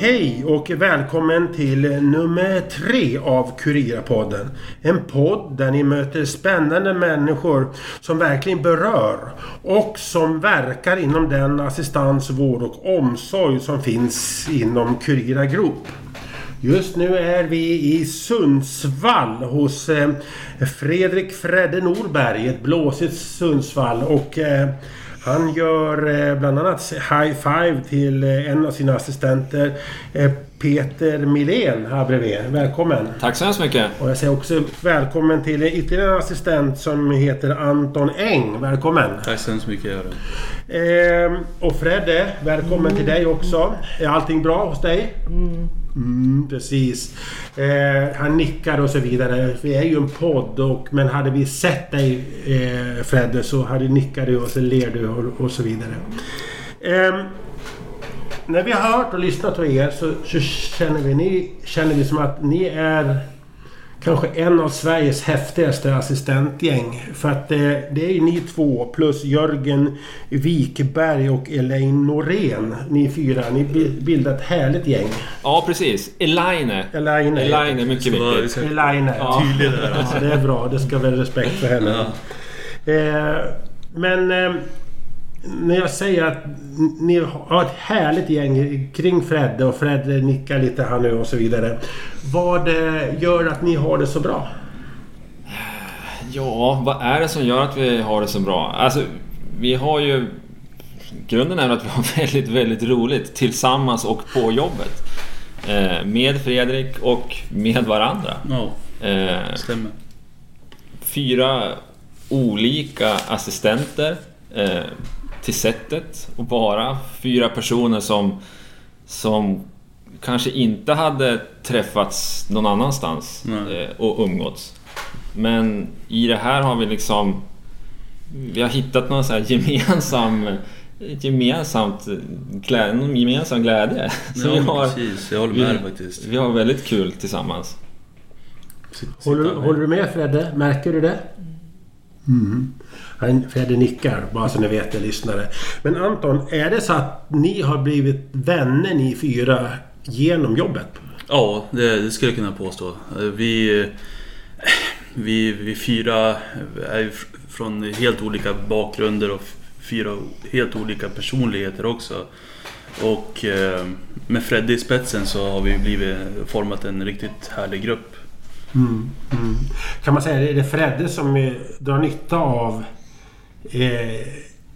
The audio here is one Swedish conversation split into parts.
hej och välkommen till nummer tre av Kurirapodden. En podd där ni möter spännande människor som verkligen berör och som verkar inom den assistans, vård och omsorg som finns inom Kurira Group. Just nu är vi i Sundsvall hos eh, Fredrik Fredde Norberg, ett blåsigt Sundsvall. Och eh, han gör eh, bland annat high five till eh, en av sina assistenter. Eh, Peter Milén här bredvid. Välkommen! Tack så hemskt mycket! Och jag säger också välkommen till ytterligare en assistent som heter Anton Eng. Välkommen! Tack så hemskt mycket Göran. Eh, och Fredde, välkommen till dig också. Är allting bra hos dig? Mm, Mm, precis. Eh, han nickar och så vidare. Vi är ju en podd och, men hade vi sett dig eh, Fredde så hade nickar du och så ler du och, och så vidare. Eh, när vi har hört och lyssnat på er så, så känner, vi, ni, känner vi som att ni är kanske en av Sveriges häftigaste assistentgäng. För att eh, det är ju ni två plus Jörgen Wikberg och Elaine Norén. Ni fyra. Ni bi- bildar ett härligt gäng. Ja, precis. Elaine. Elaine. Elaine, mycket viktigt. Elaine. Ja. Tydlig där. Ja, det är bra. Det ska väl respekt för henne. Eh, men eh, när jag säger att ni har ett härligt gäng kring Fredde och Fredde nickar lite här nu och så vidare. Vad eh, gör att ni har det så bra? Ja, vad är det som gör att vi har det så bra? Alltså, vi har ju... Grunden är att vi har väldigt, väldigt roligt tillsammans och på jobbet. Eh, med Fredrik och med varandra. Ja, Eh, stämmer. fyra olika assistenter eh, till sättet och bara fyra personer som, som kanske inte hade träffats någon annanstans Nej. eh, och umgåtts. Men i det här har vi liksom vi har hittat någon så här gemensam gemensamt glädje, någon gemensam glädje. Så Ja, vi, har, precis. Jag håller vi, med dig faktiskt. vi har väldigt kul tillsammans. Håller, håller du med Fredde? Märker du det? Mm. Han, Fredde nickar, bara så ni vet det lyssnare. Men Anton, är det så att ni har blivit vänner ni fyra genom jobbet? Ja, det, det skulle jag kunna påstå. Vi, vi, vi fyra är från helt olika bakgrunder och fyra helt olika personligheter också. Och eh, med Fredde i spetsen så har vi blivit format en riktigt härlig grupp. Mm. Mm. Kan man säga, är det Fredde som drar nytta av eh,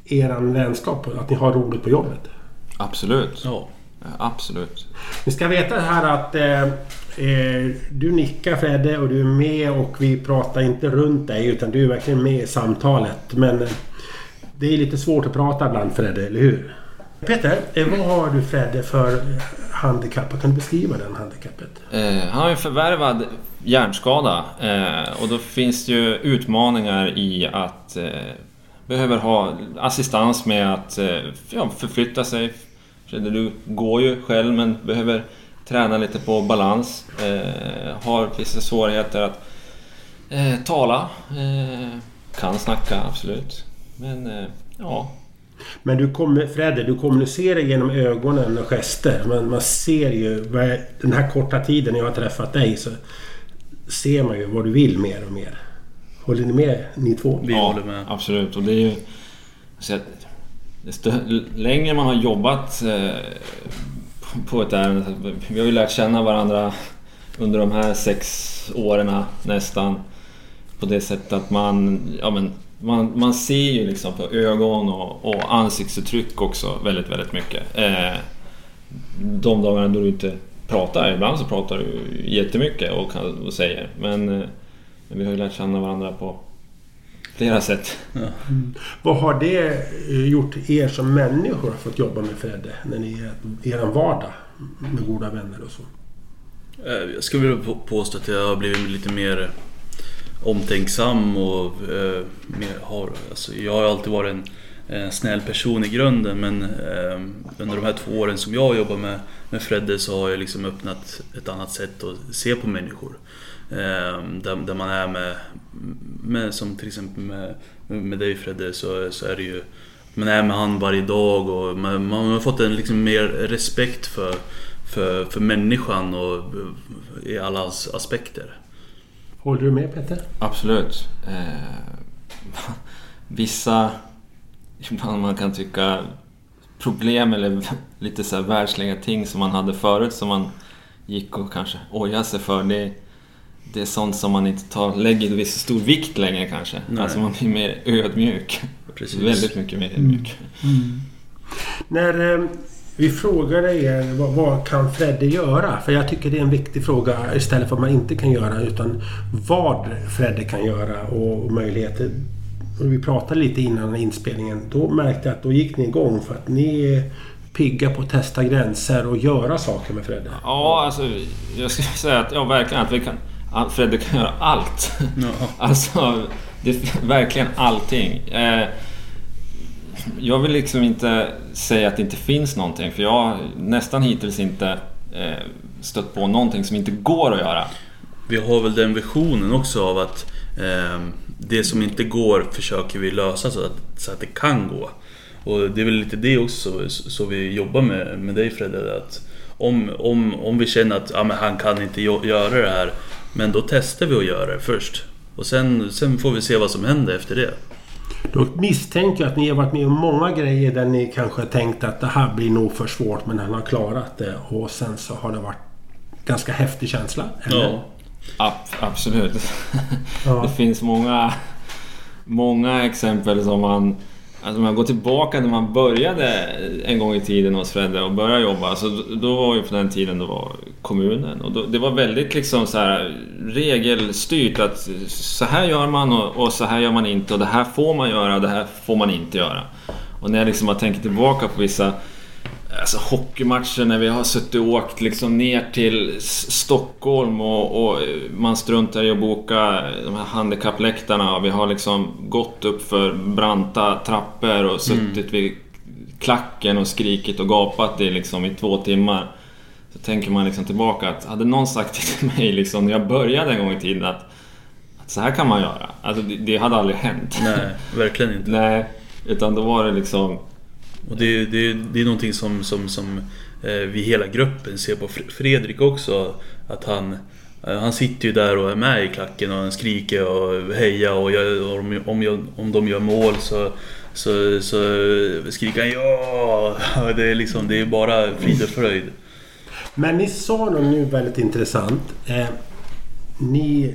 eran vänskap? Att ni har roligt på jobbet? Absolut. Ja, Absolut. Ni ska veta här att eh, eh, du nickar Fredde och du är med och vi pratar inte runt dig utan du är verkligen med i samtalet. Men eh, det är lite svårt att prata ibland Fredde, eller hur? Peter, eh, vad har du Fredde för handikapp? Kan du beskriva den handikappet? Eh, han har en förvärvad hjärnskada eh, och då finns det ju utmaningar i att eh, behöver ha assistans med att eh, ja, förflytta sig. Fredde, Du går ju själv men behöver träna lite på balans. Eh, har vissa svårigheter att eh, tala. Eh, kan snacka, absolut. Men eh, ja, Men du kommer, Fredde, du kommunicerar genom ögonen och gester. Men man ser ju, den här korta tiden jag har träffat dig så ser man ju vad du vill mer och mer. Håller ni med ni två? vi ja, håller med. Absolut, och det är ju... Så att, desto längre man har jobbat eh, på ett ärende... Vi har ju lärt känna varandra under de här sex åren nästan. På det sättet att man... Ja, men, man, man ser ju liksom på ögon och, och ansiktsuttryck också väldigt, väldigt mycket. Eh, de dagarna då du inte pratar, ibland så pratar du jättemycket och, och säger. Men, eh, men vi har ju lärt känna varandra på flera sätt. Vad har det eh, gjort er som människor fått jobba med Fredde? När ni är i er vardag med goda vänner och så. Eh, Jag skulle vilja på- påstå att jag har blivit lite mer omtänksam och eh, mer har, alltså jag har alltid varit en, en snäll person i grunden men eh, under de här två åren som jag har jobbat med, med Fredde så har jag liksom öppnat ett annat sätt att se på människor. Eh, där, där man är med, med, som till exempel med, med dig Fredde så, så är det ju man är med han varje dag och man, man har fått en liksom mer respekt för, för, för människan och i alla as- aspekter. Håller du med Peter? Absolut. Eh, vissa, ibland man kan tycka problem eller lite så här världsliga ting som man hade förut som man gick och kanske ojade sig för. Det, det är sånt som man inte tar, lägger så stor vikt längre kanske. Nej. Alltså man blir mer ödmjuk. Precis. Väldigt mycket mer ödmjuk. När eh, vi frågade er vad, vad kan Fredde göra? För jag tycker det är en viktig fråga istället för vad man inte kan göra utan vad Fredde kan göra och, och möjligheter. Och vi pratade lite innan inspelningen. Då märkte jag att då gick ni igång för att ni är pigga på att testa gränser och göra saker med Fredde. Ja, alltså jag skulle säga att ja, verkligen att vi kan... Fredde kan göra allt. Ja. Alltså, det verkligen allting. Eh, jag vill liksom inte säga att det inte finns någonting, för jag har nästan hittills inte eh, stött på någonting som inte går att göra. Vi har väl den visionen också av att eh, det som inte går försöker vi lösa så att, så att det kan gå. Och det är väl lite det också så, vi jobbar med, med dig Fredde. Att om, om, om vi känner att ja, men han kan inte göra det här, men då testar vi att göra det först. Och sen, sen får vi se vad som händer efter det. Då misstänker jag att ni har varit med om många grejer där ni kanske tänkt att det här blir nog för svårt men han har klarat det och sen så har det varit ganska häftig känsla. Eller? Ja. Ab- absolut. Ja. Det finns många, många exempel som man... Alltså om jag går tillbaka när man började en gång i tiden hos Fredde och började jobba. Så då- då var ju på den tiden då var kommunen. Och då, det var väldigt liksom så här regelstyrt att så här gör man och, och så här gör man inte. Och det här får man göra och det här får man inte göra. Och när jag liksom har tänkt tillbaka på vissa alltså, hockeymatcher när vi har suttit och åkt liksom ner till Stockholm och, och man struntar i att boka de här handikappläktarna. Vi har liksom gått upp för branta trappor och suttit vid klacken och skrikit och gapat i, liksom, i två timmar. Så tänker man liksom tillbaka att hade någon sagt till mig liksom, när jag började en gång i tiden att, att så här kan man göra. Alltså det, det hade aldrig hänt. Nej, verkligen inte. Nej, utan då var det liksom och det, det, det är någonting som, som, som eh, vi hela gruppen ser på Fredrik också. Att han, eh, han sitter ju där och är med i klacken och han skriker och hejar och, jag, och om, om, jag- om de gör mål så, så, så skriker han ja. Det är, liksom, det är bara frid och fröjd. Men ni sa något nu väldigt intressant. Eh, ni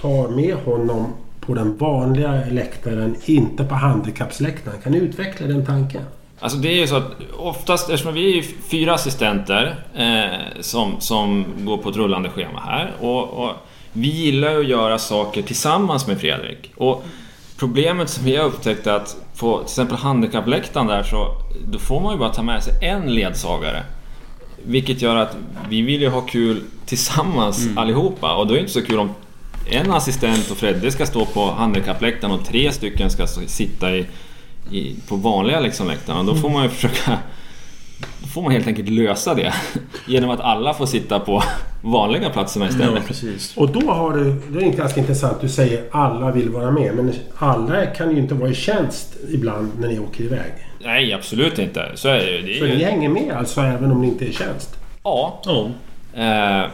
tar med honom på den vanliga läktaren, inte på handikappsläktaren. Kan ni utveckla den tanken? Alltså det är ju så att oftast, eftersom vi är fyra assistenter eh, som, som går på ett rullande schema här och, och vi gillar ju att göra saker tillsammans med Fredrik. Och problemet som vi har upptäckt är att på till exempel handikappläktaren där så då får man ju bara ta med sig en ledsagare. Vilket gör att vi vill ju ha kul tillsammans allihopa och då är det inte så kul om en assistent och Fredde ska stå på handikappläktaren och tre stycken ska sitta i, i, på vanliga liksom läktaren. Då får man ju försöka... Då får man helt enkelt lösa det genom att alla får sitta på vanliga platserna Ja, istället. precis. Och då har du, det är ganska intressant, du säger alla vill vara med. Men alla kan ju inte vara i tjänst ibland när ni åker iväg. Nej, absolut inte. Så är det. Det Så är ni ju hänger med alltså även om ni inte är i tjänst? ja. Ja. Eh,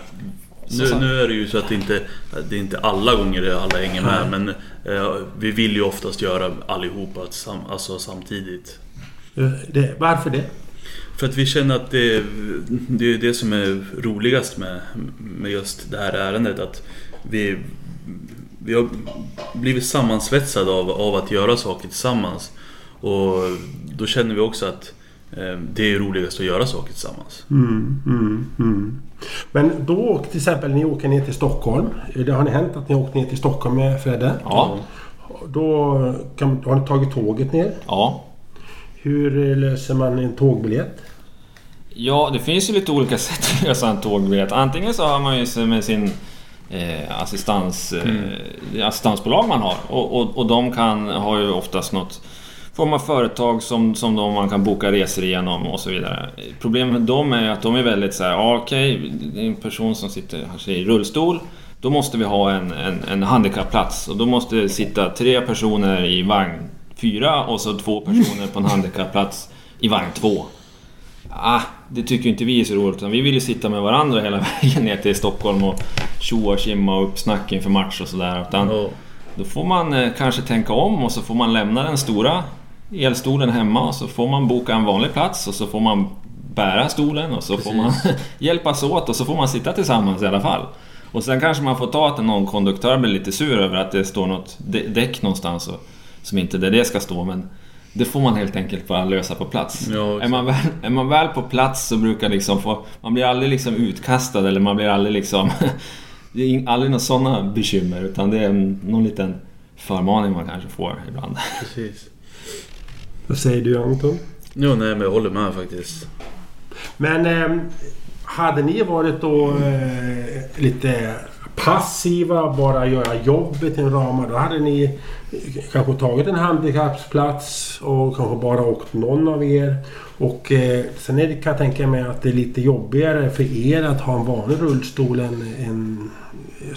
Nu, nu är det ju så att det inte, det är inte alla gånger alla hänger med men eh, vi vill ju oftast göra allihopa sam, alltså samtidigt. Eh, Det, varför det? För att vi känner att det, det är det som är roligast med, med just det här ärendet. Att vi, vi har blivit sammansvetsade av, av att göra saker tillsammans. Och då känner vi också att det är roligast att göra saker tillsammans. Mm, mm, mm. Men då till exempel ni åker ner till Stockholm. Det har ni hänt att ni åkt ner till Stockholm med Fredde? Ja. Då, kan, då har ni tagit tåget ner. ja. Hur eh, löser man en tågbiljett? Ja, det finns ju lite olika sätt att lösa en tågbiljett. Antingen så har man ju sig med sin eh, assistans, eh, assistansbolag man har och, och, och de kan, har ju oftast något form av företag som, som de, man kan boka resor igenom och så vidare. Problemet med dem är att de är väldigt så här, ja, okej, det är en person som sitter kanske i rullstol. Då måste vi ha en, en, en handikappplats och då måste det sitta tre personer i vagn fyra och så två personer på en handikappplats i vagn två. ah, det tycker inte vi är så roligt. Utan vi vill ju sitta med varandra hela vägen ner till Stockholm och tjoa och kimma och uppsnack inför match och sådär. Utan då får man eh, kanske tänka om och så får man lämna den stora elstolen hemma och så får man boka en vanlig plats och så får man bära stolen och så får man hjälpas åt och så får man sitta tillsammans i alla fall. Och sen kanske man får ta att någon konduktör blir lite sur över att det står något dä- däck någonstans och, som inte där det ska stå men det får man helt enkelt bara lösa på plats. Ja, är, man väl, är man väl på plats så brukar liksom få... Man blir aldrig liksom utkastad eller man blir aldrig liksom... det är aldrig några sådana bekymmer utan det är någon liten förmaning man kanske får ibland. Precis. Vad säger du Anton? Jo, nej men jag håller med faktiskt. Men eh, hade ni varit då eh, lite passiva, bara göra jobbet i en ramar, då hade ni kanske tagit en handikappsplats och kanske bara åkt någon av er. Och eh, sen är det, kan jag tänka mig att det är lite jobbigare för er att ha en vanlig rullstol än en,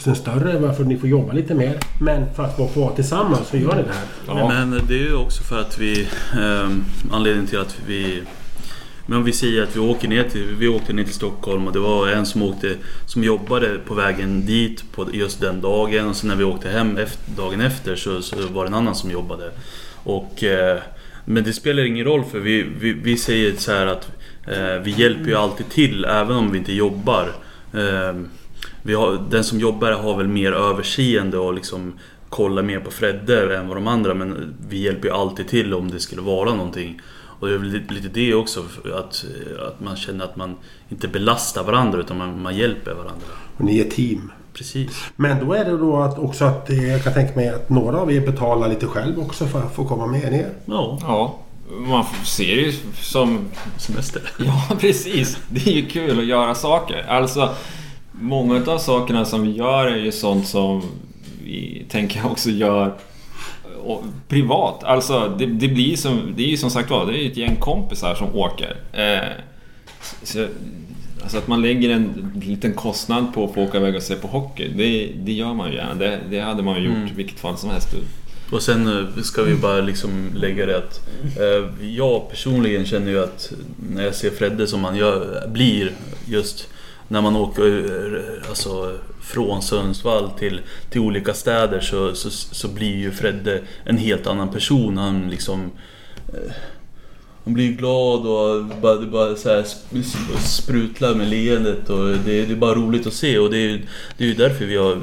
en större, varför ni får jobba lite mer. Men för att få vara tillsammans så gör ni det här. Ja. Men det är ju också för att vi... Eh, anledningen till att vi... Men om vi säger att vi åker ner till, vi åkte ner till Stockholm och det var en som åkte som jobbade på vägen dit på just den dagen och sen när vi åkte hem efter, dagen efter så, så var det en annan som jobbade. Och, eh, men det spelar ingen roll för vi, vi, vi säger så här att eh, vi hjälper ju alltid till även om vi inte jobbar. Vi har, den som jobbar har väl mer överseende och liksom kollar mer på Fredde än vad de andra men vi hjälper ju alltid till om det skulle vara någonting. Och det är väl lite- lite det också, att, att man känner att man inte belastar varandra utan man, man hjälper varandra. Och ni är team. Precis. Men då är det då att också att eh, jag kan tänka mig att några av er betalar lite själv också för att få komma med ner. Ja, Ja, man ser det ju som semester. Ja, precis. Det är ju kul att göra saker. Alltså, många av sakerna som vi gör är ju sånt som vi tänker jag också gör och, privat. Alltså, det, det blir som, det är ju som sagt var, det är ju ett gäng kompisar som åker. Eh, så, alltså att man lägger en liten kostnad på att få åka iväg och se på hockey, det, det gör man ju gärna. Det, det hade man ju gjort Mm. i vilket fall som helst. Och sen eh, ska vi bara liksom lägga det att eh, jag personligen känner ju att när jag ser Fredde som han gör, blir just när man åker eh, alltså, från Sundsvall till, till olika städer så, så, så blir ju Fredde en helt annan person. Han liksom eh, han blir glad och bara, det bara så här sprutlar med leendet och det, det är bara roligt att se och det är, det är ju därför vi har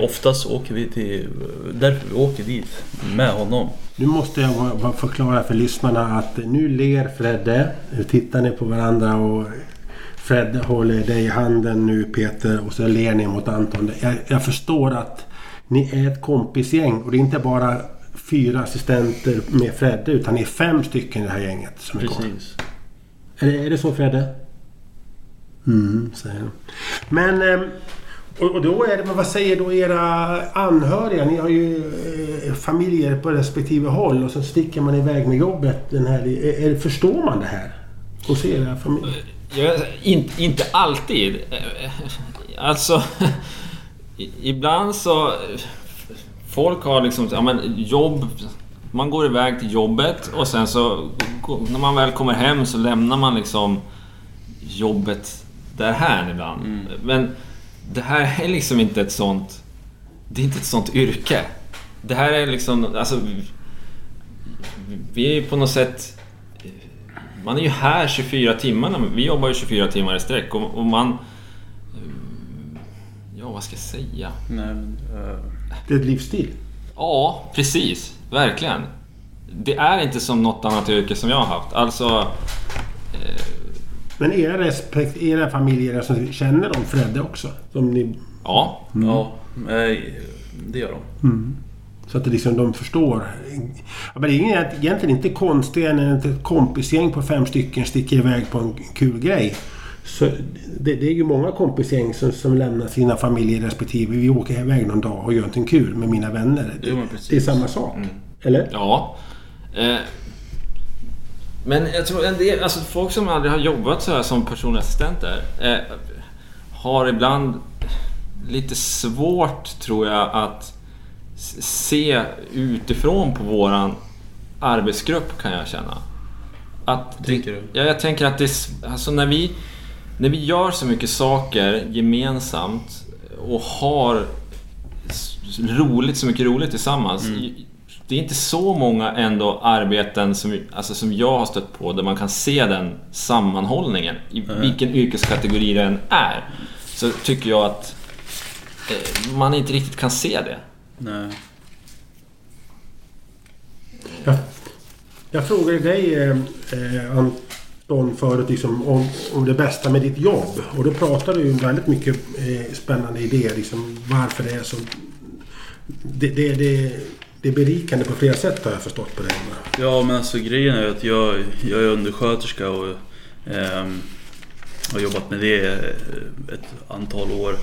Oftast åker vi till... Därför vi åker dit med honom. Nu måste jag bara- förklara för lyssnarna att nu ler Fredde. Nu tittar ni på varandra och Fredde håller dig i handen nu Peter och så ler ni mot Anton. Jag, jag förstår att ni är ett kompisgäng och det är inte bara fyra assistenter med Fredde utan ni är fem stycken i det här gänget som. Precis. Är det, är det så Fredde? Mm, säger han. Men... ehm, Och, och då är det, men vad säger då era anhöriga? Ni har ju eh, familjer på respektive håll och så sticker man iväg med jobbet. Den här, är, förstår man det här? Hos era familjer? Jag, in, inte alltid. Alltså... Ibland så... Folk har liksom... Ja, men jobb... Man går iväg till jobbet och sen så... När man väl kommer hem så lämnar man liksom jobbet därhän ibland. Men det här är liksom inte ett sånt... Det är inte ett sånt yrke. Det här är liksom... Alltså, vi är på något sätt... Man är ju här 24 timmar. Vi jobbar ju 24 timmar i sträck och, och man... Ja, vad ska jag säga? Nej, men, eh, Det är ett livsstil. Ja, precis. Verkligen. Det är inte som något annat yrke som jag har haft. Alltså... Men era, respekt, era familjer, alltså, känner de Fredde också? Som ni, Ja. ja, eh, det gör de. Så att liksom, de förstår. Ja, men det är egentligen inte konstigare än att ett kompisgäng på fem stycken sticker iväg på en kul grej. Så det, det är ju många kompisgäng som, som lämnar sina familjer respektive. Vi åker iväg någon dag och gör någonting kul med mina vänner. Det, Jo, det är samma sak. Eller? Ja. Eh, men jag tror en del, alltså folk som aldrig har jobbat så här som personliga assistenter eh, har ibland lite svårt, tror jag, att se utifrån på våran arbetsgrupp kan jag känna. att... Tänker du? Ja, jag tänker att det... Alltså när vi... När vi gör så mycket saker gemensamt och har roligt, så mycket roligt tillsammans. Det är inte så många ändå arbeten som, alltså som jag har stött på där man kan se den sammanhållningen. I vilken yrkeskategori det än är. Så tycker jag att eh, man inte riktigt kan se det. Nej. Jag, jag frågade dig eh, eh, Anton förut liksom, om, om det bästa med ditt jobb. Och då pratade du ju väldigt mycket eh, spännande idéer. Liksom, varför det är så... Det, det, det, det är berikande på flera sätt har jag förstått på det. Ja men alltså grejen är att jag, jag är undersköterska och ehm, har jobbat med det eh, ett antal år.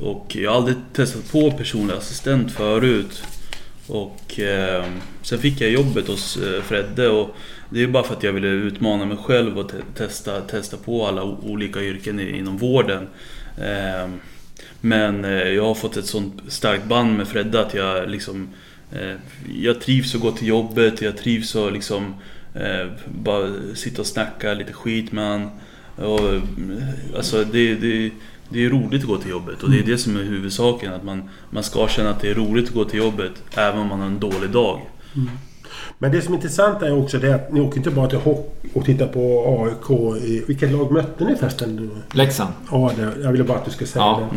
Och jag har aldrig testat på personlig assistent förut. Och eh, sen fick jag jobbet hos eh, Fredde och det är bara för att jag ville utmana mig själv och te testa, testa på alla olika yrken i- inom vården. Eh, men eh, jag har fått ett sånt starkt band med Fredde att jag liksom eh, Jag trivs att gå till jobbet, jag trivs att liksom eh, bara sitta och snacka lite skit med han. Och, eh, alltså det, det, det är roligt att gå till jobbet och det är det som är huvudsaken. Att man, man ska känna att det är roligt att gå till jobbet även om man har en dålig dag. Men det som är intressant är också det att ni åker inte bara till hockey och tittar på AIK. i- Vilket lag mötte ni förresten? Leksand. Ja, det, jag ville bara att du skulle säga Ja.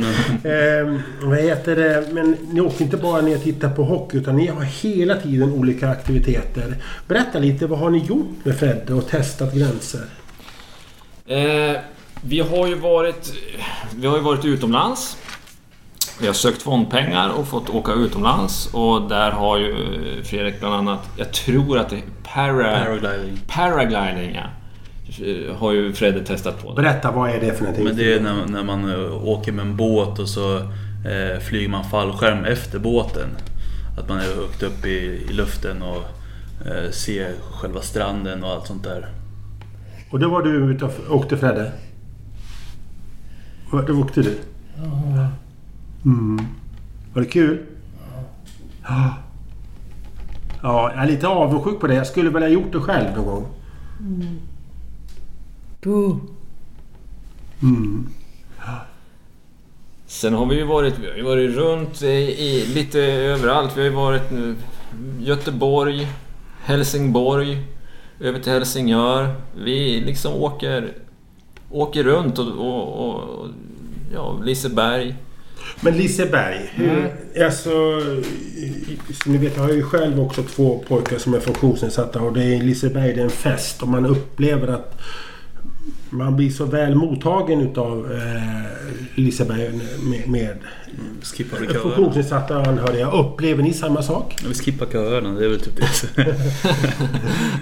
det. Eh, vad heter det? Men ni åker inte bara ner och tittar på hockey utan ni har hela tiden olika aktiviteter. Berätta lite, vad har ni gjort med Fredde och testat gränser? Eh, vi har ju varit, vi har ju varit utomlands. Vi har sökt fondpengar och fått åka utomlands och där har ju Fredrik bland annat, jag tror att det är para, Paragliding. paragliding ja. Eh, Har ju Fredde testat på. Berätta, vad är det för någonting? Men det är när, när man eh, åker med en båt och så eh, flyger man fallskärm efter båten. Att man är högt upp i, i luften och eh, ser själva stranden och allt sånt där. Och då var du ute och åkte Fredde? Vart åkte du? Mm. Var det kul? Ja. Ja, jag är lite avundsjuk på det. Jag skulle väl ha gjort det själv någon gång. Mm. Sen har vi ju varit, vi har varit runt i, i lite överallt. Vi har ju varit nu Göteborg, Helsingborg, över till Helsingör. Vi liksom åker, åker runt och, och, och ja, Liseberg. Men Liseberg, hur, alltså, som ni vet jag har ju själv också två pojkar som är funktionsnedsatta och det är Liseberg det är en fest och man upplever att man blir så väl mottagen utav eh, Liseberg med, med Skippar vi köerna? funktionsnedsatta anhöriga. Upplever ni samma sak? Vi skippar köerna, det är väl typ det.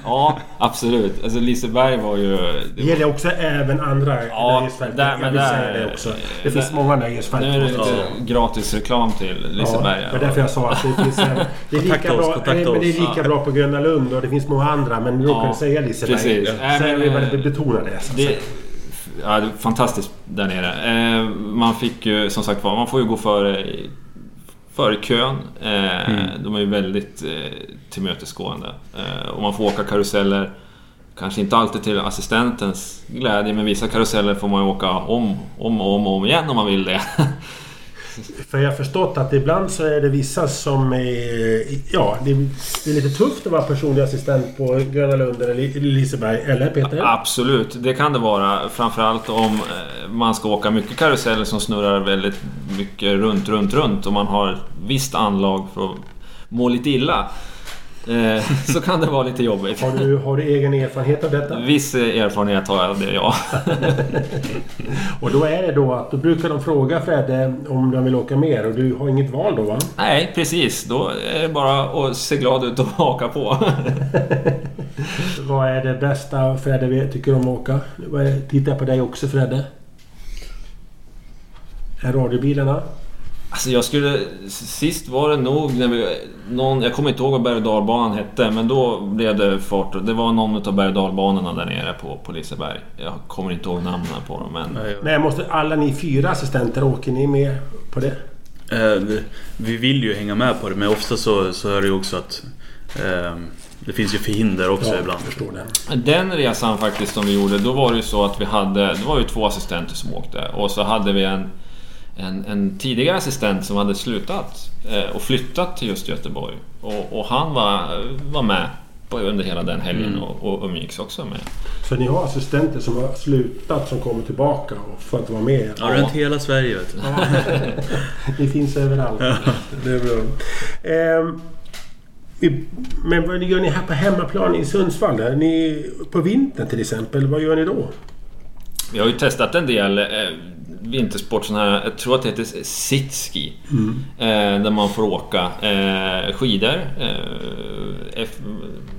Ja, absolut. Alltså Liseberg var ju... Det Det var, gäller också även andra Ja, nöjesfält. där- men där- det också. Det där- finns många nöjesfält. nu är det lite gratis reklam till Liseberg. Ja, det var därför jag sa att det finns... en- Det är lika, oss, bra, nej, men det är lika bra på Gröna Lund och det finns många andra men nu Ja, jag säga Liseberg. precis. Så Nej, jag vill bara eh, betona det. Ja, det är fantastiskt där nere. Eh, man fick ju som sagt var, man får ju gå före, före kön. Eh, De är ju väldigt eh, tillmötesgående. Och man får åka karuseller. Kanske inte alltid till assistentens glädje, men vissa karuseller får man ju åka om, om och om, om igen om man vill det. För jag har förstått att ibland så är det vissa som är... Ja, det är, lite tufft att vara personlig assistent på Gröna Lund eller Liseberg. Eller Peter? Absolut, det kan det vara. Framförallt om eh, man ska åka mycket karuseller som snurrar väldigt mycket runt, runt, runt och man har ett visst anlag för att må lite illa. Eh, Så kan det vara lite jobbigt. Har, du, har du egen erfarenhet av detta? Viss erfarenhet har jag av det, ja. Och då är det då att då brukar de fråga Fredde om de vill åka mer och du har inget val då va? Nej, precis. Då är det bara att se glad ut och haka på. Vad är det bästa Fredde tycker om att åka? Tittar jag på dig också Fredde. Är radiobilarna? Alltså jag skulle... Sist var det nog när vi... Någon, jag kommer inte ihåg vad berg och dalbanan hette, men då blev det fart. Det var någon av berg och dalbanorna där nere på, på Liseberg. Jag kommer inte ihåg namnen på dem, men... Nej, måste alla ni fyra assistenter, åker ni med på det? Eh, det- Vi vill ju hänga med på det men ofta så, så är det ju också att eh, det finns ju förhinder också Ja, ibland. förstår det. Den resan faktiskt som vi gjorde, då var det ju så att vi hade... Det var ju två assistenter som åkte och så hade vi en, en, en tidigare assistent som hade slutat eh, och flyttat till just Göteborg. Och, och han var, var med på, under hela den helgen Mm. och, och umgicks också med. Så ni har assistenter som har slutat som kommer tillbaka och för att vara med? Ja, runt hela Sverige vet du. Ni finns överallt. Det är bra. Ehm, men vad gör ni här på hemmaplan i Sundsvall? Är ni på vintern till exempel? Vad gör ni då? Vi har ju testat en del eh, vintersport, sån här, jag tror att det heter sitski. Eh, där man får åka eh, skidor. Eh, F,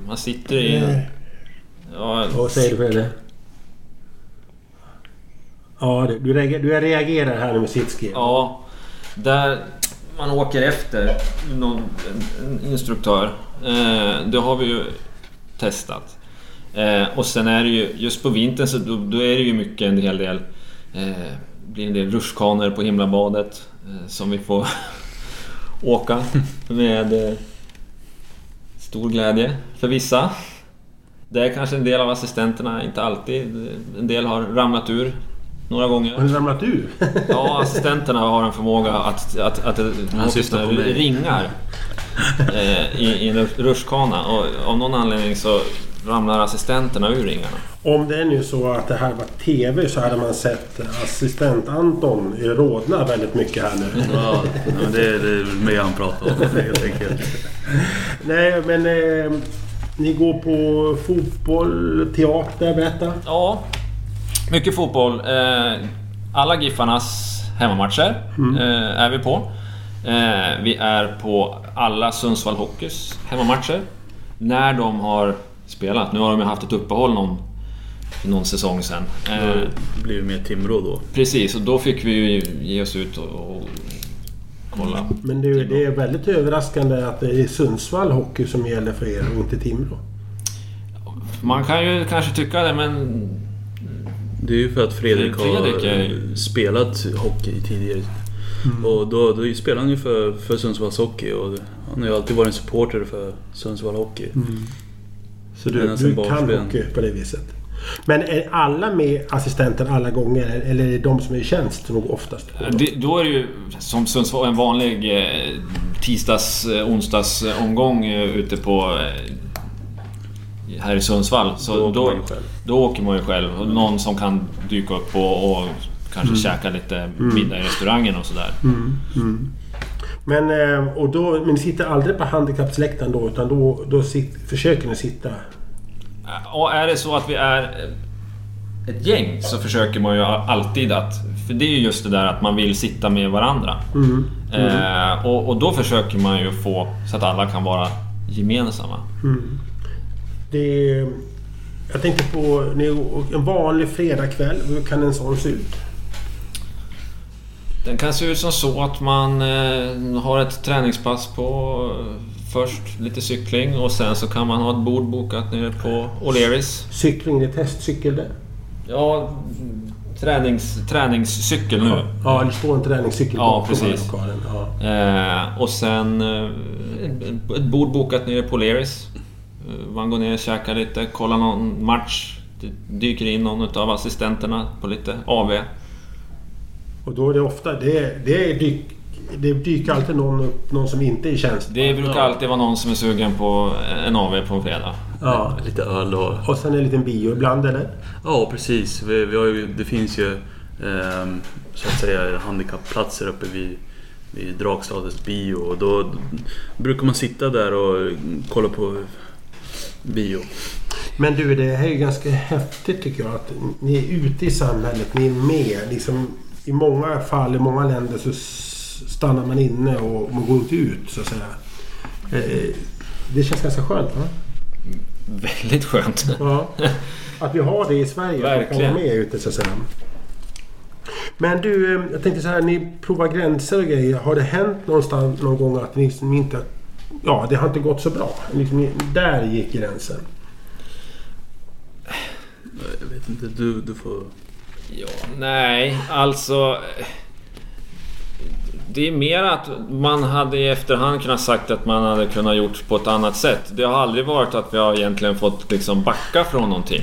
man sitter i... Ja, Vad säger du Fredde? Ja, du, du, reagerar, här med sitski. Ja, där man åker efter någon instruktör. Eh, det har vi ju testat. Eh, och sen är det ju, just på vintern så då, då är det ju mycket en hel del... Eh, blir en del rutschkanor på himlabadet eh, som vi får åka med eh, stor glädje för vissa. Det är kanske en del av assistenterna, inte alltid. En del har ramlat ur några gånger. Har ni ramlat ur? Ja, assistenterna har en förmåga att, att, att, att syftar på mig. ringar eh, i, i en rutschkana och av någon anledning så ramlar assistenterna ur ringarna. Om det är nu så att det här var TV så hade man sett assistent Anton rodna väldigt mycket här nu. Ja, men det, är- det mig han pratar om helt enkelt. Nej, men eh, ni går på fotboll, teater, berätta. Ja, mycket fotboll. Eh, alla Giffarnas hemmamatcher eh, är vi på. Eh, vi är på alla Sundsvall Hockeys hemmamatcher. När de har spelat. Nu har de ju haft ett uppehåll någon, någon säsong sen. Eh, Det blir ju mer Timrå då. Precis, och då fick vi ju ge oss ut och, och kolla. Men det, det är väldigt överraskande att det är Sundsvall Hockey som gäller för er och inte Timrå. Man kan ju kanske tycka det, men Det är ju för att Fredrik, Fredrik har är- spelat hockey tidigare. Och då, då spelar han ju för, för Sundsvalls Hockey och han har ju alltid varit en supporter för Sundsvall Hockey. Så du, Men du kan hockey på det viset. Men är alla med assistenten alla gånger eller är det de som är i tjänst nog oftast? det, då är det ju som Sundsvall en vanlig eh, tisdags, eh, onsdags omgång eh, ute på här i Sundsvall. Så Då då, åker man ju själv. då åker man ju själv. Och någon som kan dyka upp och, och kanske käka lite middag i restaurangen och sådär. Men, eh, och då, men ni sitter aldrig på handikappsläktaren då utan då, då sit, försöker ni sitta... Och är det så att vi är eh, ett gäng så försöker man ju alltid att... För det är ju just det där att man vill sitta med varandra. Eh, och, och då försöker man ju få så att alla kan vara gemensamma. Det är, jag tänkte på en vanlig fredagkväll. Hur kan en sån se ut? Den kan se ut som så att man eh, har ett träningspass på först lite cykling och sen så kan man ha ett bord bokat nere på O'Learys. Cykling, det är testcykel det? Ja, tränings, träningscykel nu. Ja, det står en träningscykel Ja, bakom precis. lokalen. Ja. Eh, och sen eh, ett bord bokat nere på O'Learys. Eh, man går ner, käkar lite, kollar någon match. Det dyker in någon av assistenterna på lite AV. Och då är det ofta... Det, det, är dyk, det dyker alltid någon upp, någon som inte är i tjänst. Det brukar alltid vara någon som är sugen på en AV på en fredag. Ja. Lite öl och... Och sen en liten bio ibland eller? Ja, precis. Vi, vi har ju, det finns ju ehm, så att säga handikappplatser uppe vid, vid Drakstadets bio och då brukar man sitta där och kolla på bio. Men du, det här är ju ganska häftigt tycker jag. Att ni är ute i samhället, ni är med. Liksom, I många fall, i många länder så stannar man inne och man går inte ut så att säga. Eh, Det känns ganska skönt va? Väldigt skönt. Ja. Att vi har det i Sverige. Att man kan Verkligen. med ute så att säga. Men du, eh, jag tänkte så här. Ni provar gränser och grejer. Har det hänt någonstans någon gång att ni som inte... Ja, det har inte gått så bra. Liksom, där gick gränsen. Jag vet inte, du, du får... Ja, nej, alltså... det är mer att man hade i efterhand kunnat sagt att man hade kunnat gjort på ett annat sätt. Det har aldrig varit att vi har egentligen fått liksom backa från någonting.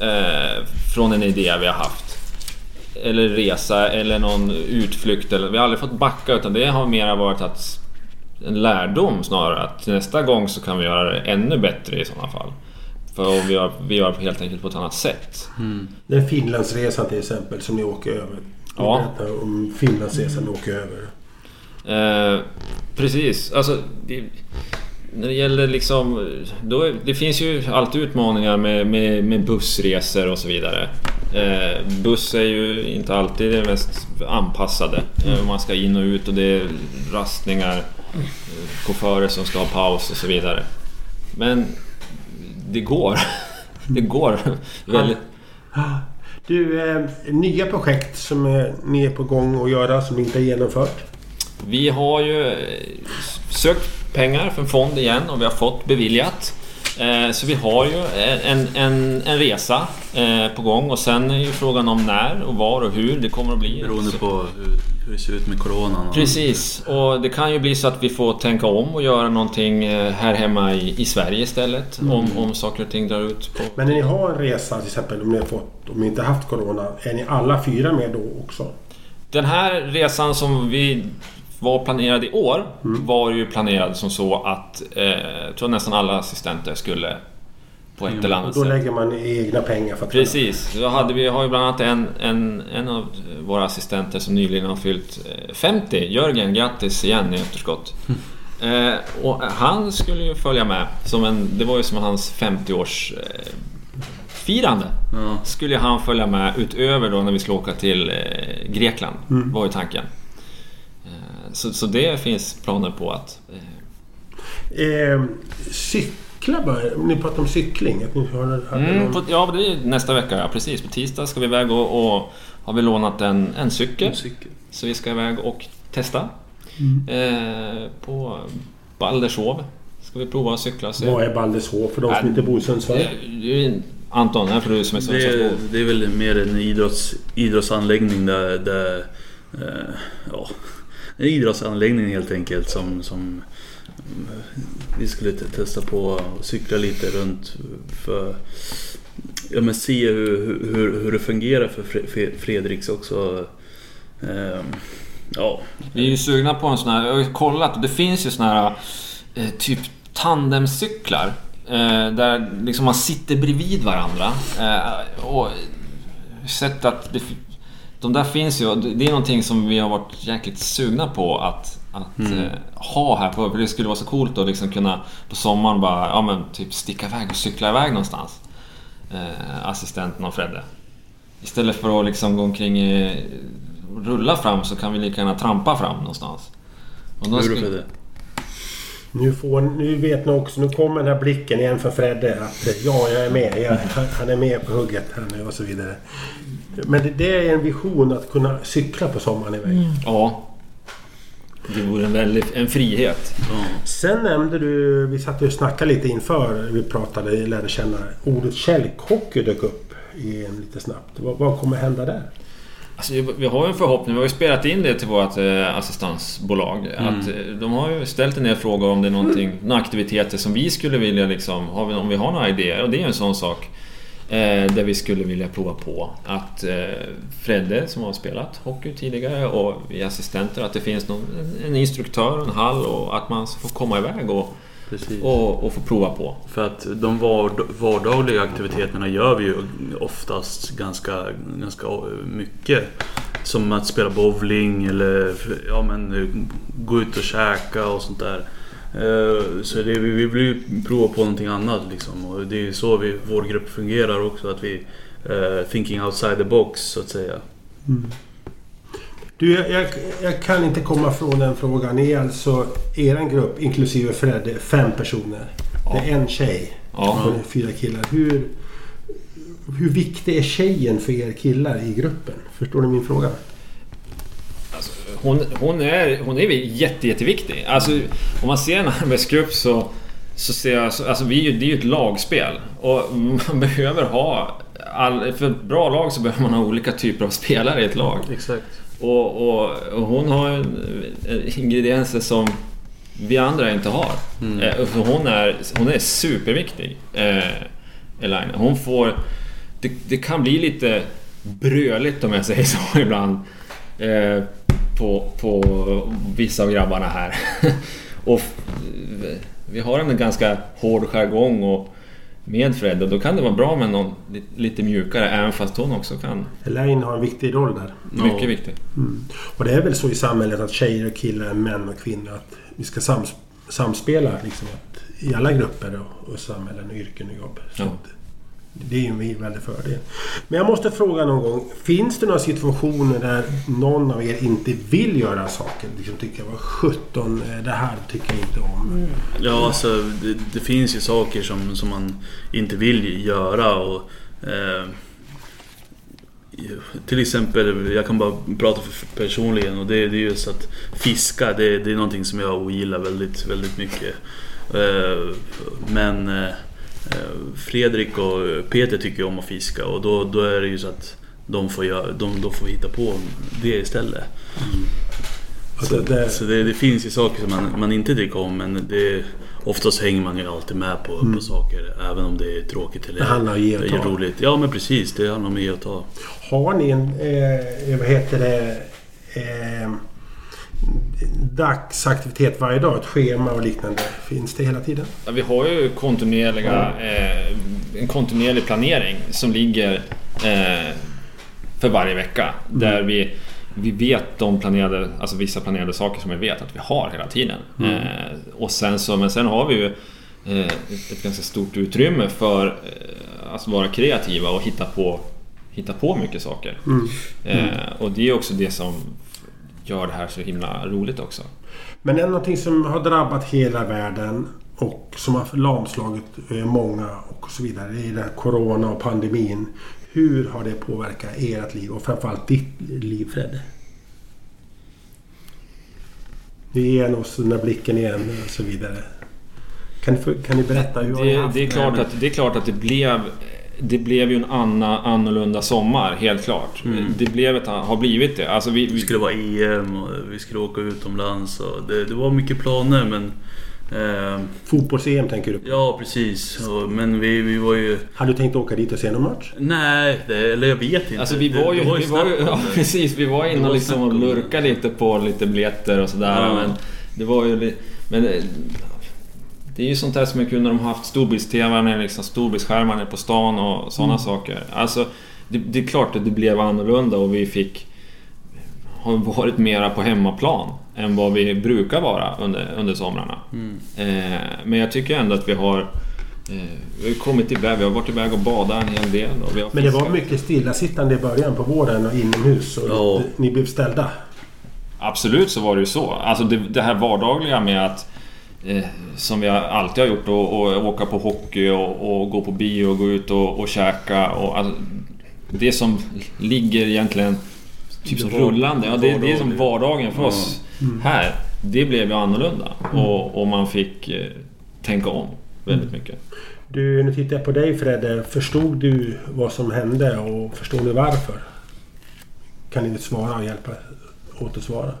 Eh, från en idé vi har haft. Eller resa eller någon utflykt. Eller, vi har aldrig fått backa utan det har mer varit att en lärdom snarare. Att nästa gång så kan vi göra det ännu bättre i sådana fall. För vi gör, vi gör helt enkelt på ett annat sätt. Den Finlandsresan till exempel som ni åker över. Ja. Berätta om Finlandsresan ni åker över. Eh, precis, alltså... Det, när det gäller liksom... Då, är- det finns ju alltid utmaningar med, med, med bussresor och så vidare. Eh, buss är ju inte alltid det mest anpassade. Eh, man ska in och ut och det är rastningar, eh, chaufförer som ska ha paus och så vidare. Men det går. Det går väldigt... Du, eh, nya projekt som eh, ni är på gång att göra som inte har genomfört? Vi har ju eh, sökt pengar för en fond igen och vi har fått beviljat. Eh, Så vi har ju en, en, en resa eh, på gång och sen är ju frågan om när och var och hur det kommer att bli. Beroende Så- på hur, det ser ut med coronan. och- Precis, och det kan ju bli så att vi får tänka om och göra någonting här hemma i, i Sverige istället. Om, om saker och ting drar ut på... Men när ni har en resa till exempel om ni har fått, om ni inte haft Corona, är ni alla fyra med då också? Den här resan som vi var planerad i år var ju planerad som så att eh, tror nästan alla assistenter skulle på ett eller Och annat då sätt. lägger man egna pengar för att Precis, då hade vi har ju bland annat en, en, en av våra assistenter som nyligen har fyllt eh, 50. Jörgen, grattis igen i efterskott. Eh, och han skulle ju följa med. Som en, det var ju som hans 50-års eh, firande. Ja. Skulle han följa med utöver då när vi skulle åka till eh, Grekland. Var ju tanken. Så, så det finns planer på att... Eh, Eh, cykla bara. Ni pratar om cykling. Att ni har, Mm, på, ja, det är nästa vecka. Ja, precis. På tisdag ska vi iväg och, och har vi lånat en, en cykel. En cykel. Så vi ska iväg och testa. Eh, på Baldershov ska vi prova att cykla. se. Vad är Baldeshov för de som inte bor i Sundsvall? Det- det är- Anton, här får du som är Det är, Sundsvallsbo. det är väl mer en idrotts, idrottsanläggning där... där eh, ja, en idrottsanläggning helt enkelt som, som vi skulle testa på att cykla lite runt för ja, men se hur, hur, hur det fungerar för Fredriks också. Ehm, ja, Vi är ju sugna på en sån här, jag har ju kollat och det finns ju såna här eh, typ tandemcyklar. Eh, där liksom man sitter bredvid varandra. Eh, och sett att det, de där finns ju, och det är någonting som vi har varit jäkligt sugna på att, att eh, ha här på, för det skulle vara så coolt att liksom kunna på sommaren bara, ja men typ sticka iväg och cykla iväg någonstans. Eh, assistenten och Fredde. Istället för att liksom gå omkring i, rulla fram så kan vi lika gärna trampa fram någonstans. Och då är det? Nu, får, nu vet ni också, nu kommer den här blicken igen för Fredde att eh, ja, jag är med. Jag, han- han är med på hugget här nu och så vidare. Men det, det är en vision att kunna cykla på sommaren iväg. Ja. Det vore en väldig en frihet. Ja. Sen nämnde du, vi satt och snackade lite inför vi pratade, lärde känna. Ordet kälkhockey dök upp i en lite snabbt. Vad, vad kommer hända där? Alltså, vi har ju en förhoppning, vi har ju spelat in det till vårt eh, assistansbolag. Att, eh, de har ju ställt en del frågor om det är någonting, några aktiviteter som vi skulle vilja liksom, har vi, om vi har några idéer. Och det är ju en sån sak. Eh, där vi skulle vilja prova på att eh, Fredde som har spelat hockey tidigare och vi assistenter att det finns någon, en, instruktör, en hall och att man får komma iväg och, Precis. och, och få prova på. För att de vard, vardagliga aktiviteterna gör vi ju oftast ganska, ganska mycket. Som att spela bowling eller ja, men, gå ut och käka och sånt där. Eh, Så det, vi vi vill ju prova på någonting annat liksom. Och det är så vi, vår grupp fungerar också. Att vi eh, thinking outside the box så att säga. Du, jag, jag, jag kan inte komma från den frågan. Ni är alltså, er grupp inklusive Fredde, fem personer. Det är en tjej Ja. och fyra killar. Hur, hur viktig är tjejen för er killar i gruppen? Förstår ni min fråga? Hon, hon är, hon är jätte, jätteviktig. Alltså, om man ser en arbetsgrupp så, så ser jag... Alltså, vi, är ju- det är ju ett lagspel. Och man behöver ha... All, för ett bra lag så behöver man ha olika typer av spelare i ett lag. Exakt. Och, och, och hon har en, en ingredienser som vi andra inte har. Eh, för hon, är, hon är superviktig, eh, Elaine. Hon får... Det, det kan bli lite bröligt om jag säger så ibland. Eh, på, på vissa av grabbarna här. och vi har en ganska hård jargong och med Fred och då kan det vara bra med någon li- lite mjukare även fast hon också kan. Elaine har en viktig roll där. Mycket Ja. viktig. Och det är väl så i samhället att tjejer och killar, män och kvinnor att vi ska sams samspela liksom, i alla grupper och, och samhällen, och yrken och jobb. Så Ja. att, det är ju en väldig fördel. Men jag måste fråga någon gång. Finns det några situationer där någon av er inte vill göra saker? Liksom tycker var 17 eh, det här tycker jag inte om. Ja, alltså det, det finns ju saker som, som man inte vill göra och eh, till exempel, jag kan bara prata för personligen och det, det är just att fiska, det, det är någonting som jag ogillar väldigt, väldigt mycket. Eh, men eh, Fredrik och Peter tycker om att fiska och då, då är det ju så att de får, göra, de, de får hitta på det istället. Alltså, det, Så det, det finns ju saker som man, man inte tycker om men det, oftast hänger man ju alltid med på, på saker även om det är tråkigt eller Det handlar om ge och ta. roligt. Ja men precis, det handlar om att ge och ta. har ni en, eh, vad heter det, eh, dagsaktivitet varje dag? Ett schema och liknande? Finns det hela tiden? Ja, vi har ju kontinuerliga, eh, en kontinuerlig planering som ligger eh, för varje vecka. Där vi, vi vet de planerade, alltså vissa planerade saker som vi vet att vi har hela tiden. Eh, och sen så, men sen har vi ju eh, ett, ganska stort utrymme för eh, att vara kreativa och hitta på, hitta på mycket saker. Eh, och det är också det som gör det här så himla roligt också. Men är det någonting som har drabbat hela världen och som har lamslagit eh, många och så vidare. Det är den här Corona och pandemin. Hur har det påverkat ert liv och framförallt ditt liv Fred? Vi ger oss den där blicken igen och så vidare. Kan kan ni berätta hur har ni Det, haft det, är klart att, det är klart att det blev det blev ju en anna, annorlunda sommar, helt klart. Det blev ett, har blivit det. Alltså vi, Det vi, skulle vara EM och vi skulle åka utomlands och det, det var mycket planer men... Eh, Fotbolls-EM tänker du på? ja precis, och, men vi, vi var ju... Hade du tänkt åka dit och se någon match? Nej, det, eller jag vet inte. alltså vi Det- var ju, det vi var ju snack om ja, det. precis, vi var inne var och liksom och lurkade lite på lite biljetter och sådär. Ja. Men det var ju... Men eh, det är ju sånt där som är kul när de har haft storbilds-TV, liksom storbildsskärmar på stan och sådana Mm. saker. Alltså, det, det är klart att det blev annorlunda och vi fick har varit mera på hemmaplan än vad vi brukar vara under, under somrarna. Mm. Eh, men jag tycker ändå att vi har eh, vi har kommit iväg, vi har varit iväg och badat en hel del. Men det var mycket stillasittande i början på våren och inomhus. Och Ja. Ni blev ställda. Absolut så var det ju så. Alltså det, det här vardagliga med att som vi alltid har gjort och, och åka på hockey och, och gå på bio och gå ut och, och käka och alltså, Det som ligger egentligen typ som rullande, ja, det, det är som vardagen för oss här. Det blev ju annorlunda och, och man fick eh, tänka om väldigt mycket. Du, nu tittar jag på dig Fredde. Förstod du vad som hände och förstod du varför? Kan ni svara och hjälpa åt att svara?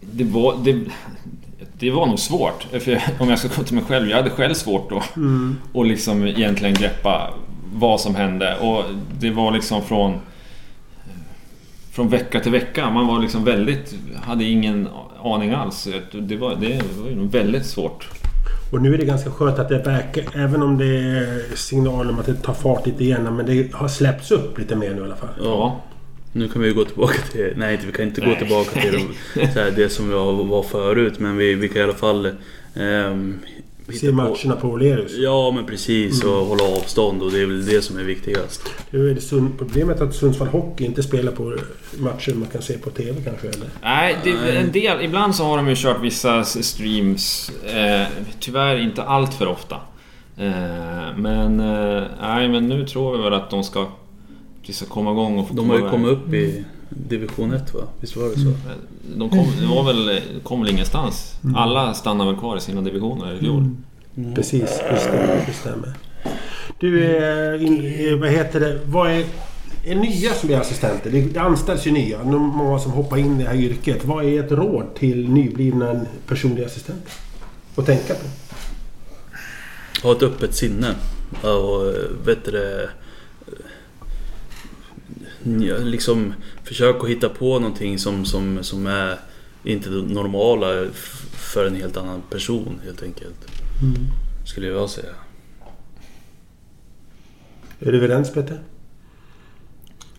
Det var, det, det var nog svårt. För om jag ska gå till mig själv, jag hade själv svårt att och liksom egentligen greppa vad som hände. Och det var liksom från från vecka till vecka. Man var liksom väldigt... Hade ingen aning alls. Det var, det var ju nog väldigt svårt. Och nu är det ganska skönt att det verkar, även om det är signaler om att det tar fart lite igen, men det har släppts upp lite mer nu i alla fall. Ja. Nu kan vi gå tillbaka till... Nej, vi kan inte gå Nej. tillbaka till de, så här, det som vi var- förut. Men vi, vi kan i alla fall... hitta Se på- matcherna på O'Learys. Ja, men precis. Och hålla avstånd och det är väl det som är viktigast. Nu är det Sund, problemet att Sundsvall Hockey inte spelar på matcher man kan se på TV kanske, eller? Nej, det, en del, ibland så har de ju kört vissa streams. Eh, tyvärr inte allt för ofta. Eh, men, eh, nej, men nu tror vi väl att de ska, de ska komma igång och få De har ju komma kommit upp i division 1 va? Visst var det så? De kom, de var väl, kom väl ingenstans. Alla stannar väl kvar i sina divisioner i fjol. Precis, det stämmer. Det stämmer. Du, eh, in, eh, vad heter det? Vad är är nya som blir assistenter. Det, det anställs ju nya. Nu är många som hoppar in i det här yrket. Vad är ett råd till nyblivna personliga assistenter? Att tänka på. Ha ett öppet sinne. Och vet du liksom försök att hitta på någonting som, som, som är inte det normala för en helt annan person helt enkelt. Skulle jag säga. Är du överens Peter?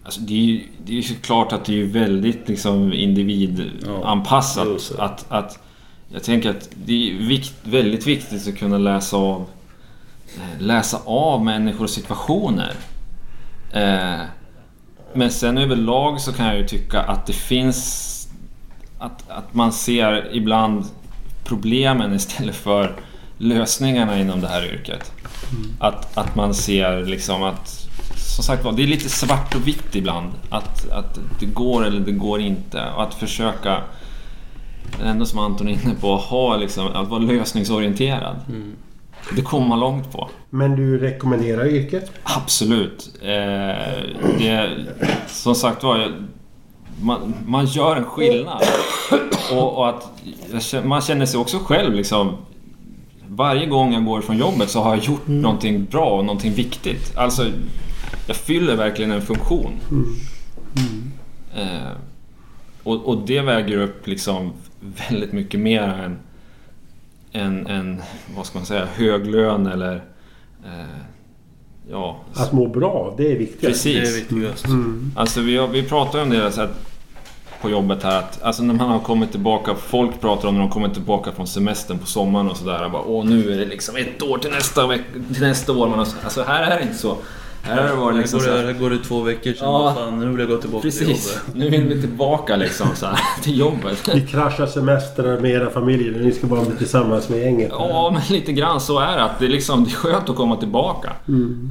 Alltså det, är ju, det är ju klart att det är väldigt liksom individanpassat. Ja, att, att, jag tänker att det är vikt, väldigt viktigt att kunna läsa av, eh, läsa av människor och situationer. Eh, men sen överlag så kan jag ju tycka att det finns... Att, att man ser ibland problemen istället för lösningarna inom det här yrket. Att, att man ser liksom att... Som sagt var, det är lite svart och vitt ibland. Att, att det går eller det går inte. Och att försöka, ändå som Anton är inne på, ha liksom, att vara lösningsorienterad. Det kommer man långt på. Men du rekommenderar yrket? Absolut. Eh, det, som sagt var, jag- man, man gör en skillnad. Och, och att man känner sig också själv liksom... Varje gång jag går från jobbet så har jag gjort någonting bra och någonting viktigt. Alltså, jag fyller verkligen en funktion. Eh, och, och det väger upp liksom väldigt mycket mer än, än, än vad ska man säga, hög lön eller... Eh, ja, Att må bra, det är viktigt. Precis. Det är viktigast. Alltså vi, har- vi pratar ju om det så här, på jobbet här att alltså när man har kommit tillbaka, folk pratar om när de kommer tillbaka från semestern på sommaren och sådär. Bara, Åh nu är det liksom ett år till nästa, veck, till nästa år. Men alltså, alltså här är det inte så. Här har det varit liksom går, det, här, går det två veckor sedan. Ja. Fan, nu vill jag gå tillbaka till Precis, jobbet. nu vill vi tillbaka liksom så här, till jobbet. Ni kraschar semestrar med era familjer och ni ska bara bli tillsammans med gänget. Ja, men lite grann så är det. Att det, är liksom, det är skönt att komma tillbaka.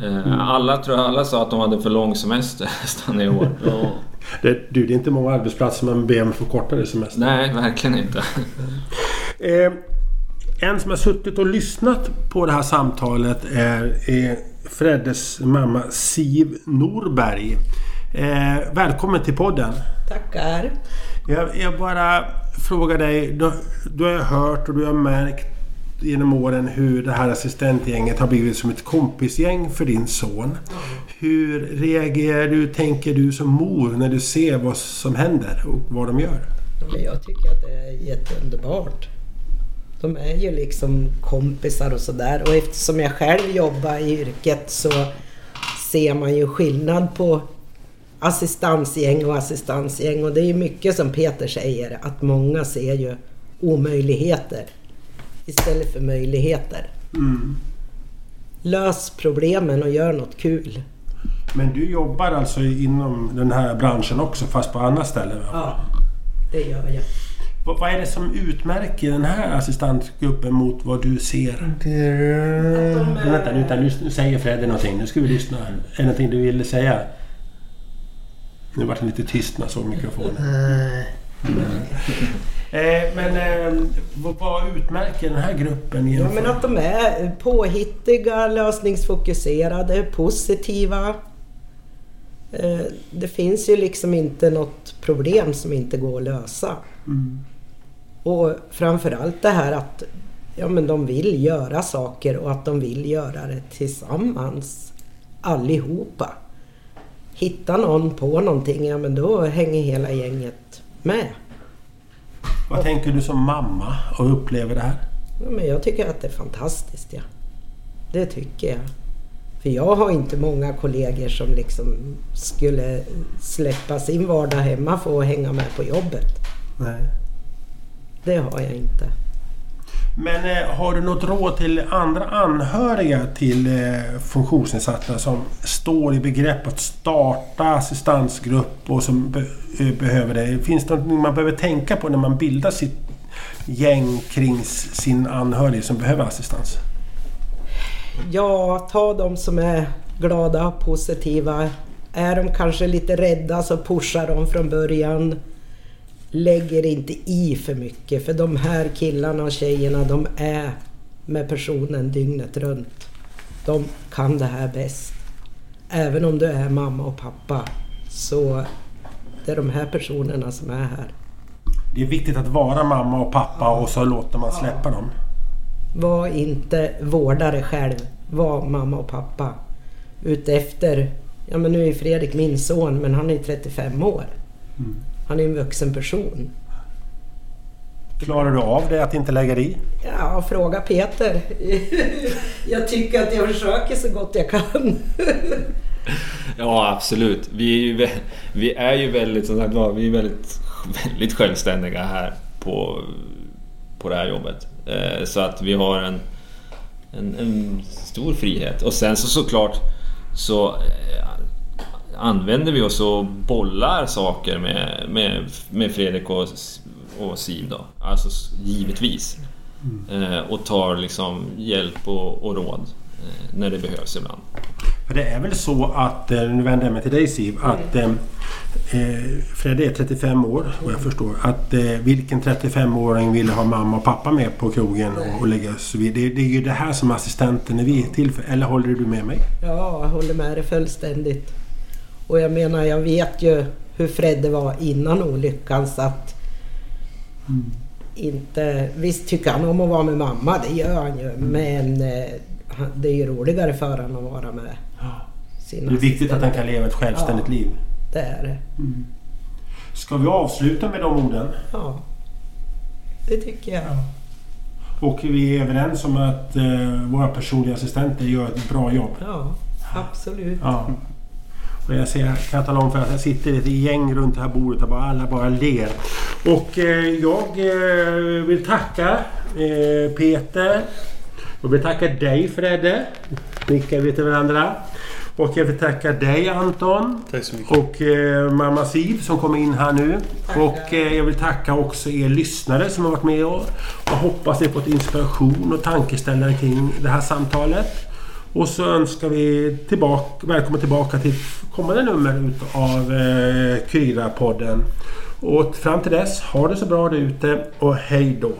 Eh, Alla, tror jag, alla sa att de hade för lång semester nästan i år. Ja. Det, du, det är inte många arbetsplatser man ber om för kortare semester. Nej, verkligen inte. Eh, en som har suttit och lyssnat på det här samtalet är, är Freddes mamma Siv Norberg. Eh, välkommen till podden. Tackar. Jag, jag bara frågar dig. Du, du har hört och du har märkt genom åren hur det här assistentgänget har blivit som ett kompisgäng för din son. Hur reagerar du, tänker du som mor när du ser vad som händer och vad de gör? Jag tycker att det är jätteunderbart. De är ju liksom kompisar och sådär. Och eftersom jag själv jobbar i yrket så ser man ju skillnad på assistansgäng och assistansgäng. Och det är ju mycket som Peter säger, att många ser ju omöjligheter istället för möjligheter. Lös problemen och gör något kul. Men du jobbar alltså inom den här branschen också fast på andra ställen? Ja, det gör jag. Vad, vad är det som utmärker den här assistentgruppen mot vad du ser? Men vänta, nu, nu, nu säger Fredde någonting. Nu ska vi lyssna. Är det någonting du ville säga? Nu vart det lite tyst när jag såg mikrofonen. Eh, men eh, vad, vad utmärker den här gruppen Ja, men att de är påhittiga, lösningsfokuserade, positiva. Eh, Det finns ju liksom inte något problem som inte går att lösa. Och framförallt det här att ja, men de vill göra saker och att de vill göra det tillsammans. Allihopa. Hitta någon på någonting, ja men då hänger hela gänget med. Vad tänker du som mamma och upplever det här? Ja, men jag tycker att det är fantastiskt. Ja. Det tycker jag. För jag har inte många kollegor som liksom skulle släppa sin vardag hemma för att hänga med på jobbet. Nej. Det har jag inte. Men eh, har du något råd till andra anhöriga till eh, funktionsnedsatta som står i begrepp att starta assistansgrupp och som be eh, behöver det? Finns det något man behöver tänka på när man bildar sitt gäng kring sin anhörig som behöver assistans? Ja, ta de som är glada positiva. Är de kanske lite rädda så pusha dem från början. Lägger inte i för mycket för de här killarna och tjejerna de är med personen dygnet runt. De kan det här bäst. även om du är mamma och pappa så det är de här personerna som är här. Det är viktigt att vara mamma och pappa och så låter man släppa dem. Var inte vårdare själv. Var mamma och pappa. Utefter... Ja men nu är Fredrik min son men han är 35 år. Han är en vuxen person. Klarar du av det att inte lägga dig i? Ja, fråga Peter. jag tycker att jag försöker så gott jag kan. Ja, absolut. Vi är ju, vi är ju väldigt, som sagt vi är väldigt, väldigt självständiga här på, på det här jobbet. Eh, Så att vi har en, en, en stor frihet. Och sen så såklart så eh, använder vi oss och bollar saker med, med, med Fredrik och, och Siv då. Alltså givetvis. Eh, Och tar liksom hjälp och, och råd eh, när det behövs ibland. För det är väl så att, eh, nu vänder jag mig till dig Siv, att eh, eh, Fredde är 35 år och jag förstår att eh, vilken 35-åring vill ha mamma och pappa med på krogen och, och lägga sig vid. Det, det är ju det här som assistenten är vi till för. Eller håller du med mig? Ja, jag håller med dig fullständigt. Och jag menar, jag vet ju hur Fredde var innan olyckan så att... Inte... Visst tycker han om att vara med mamma, det gör han ju. Men eh, det är ju roligare för honom att vara med sina Det är viktigt att han kan leva ett självständigt Ja. liv. Det är det. Ska vi avsluta med de orden? Ja. Det tycker jag. Och vi är överens om att eh, våra personliga assistenter gör ett bra jobb. Ja, absolut. Ja. Och jag ser, kan jag tala om för att jag sitter ett gäng runt det här bordet och bara, alla bara ler. Och eh, jag eh, vill tacka eh, Peter. Jag vill tacka dig Fredde. Nickar vi till varandra. Och jag vill tacka dig Anton. Tack så mycket. Och eh, mamma Siv som kom in här nu. Tackar. Och eh, jag vill tacka också er lyssnare som har varit med och, och hoppas ni fått inspiration och tankeställare kring det här samtalet. Och så önskar vi tillbaka, välkomna tillbaka till kommande nummer utav eh, Kyra-podden. Och fram till dess, ha det så bra där ute och hej då!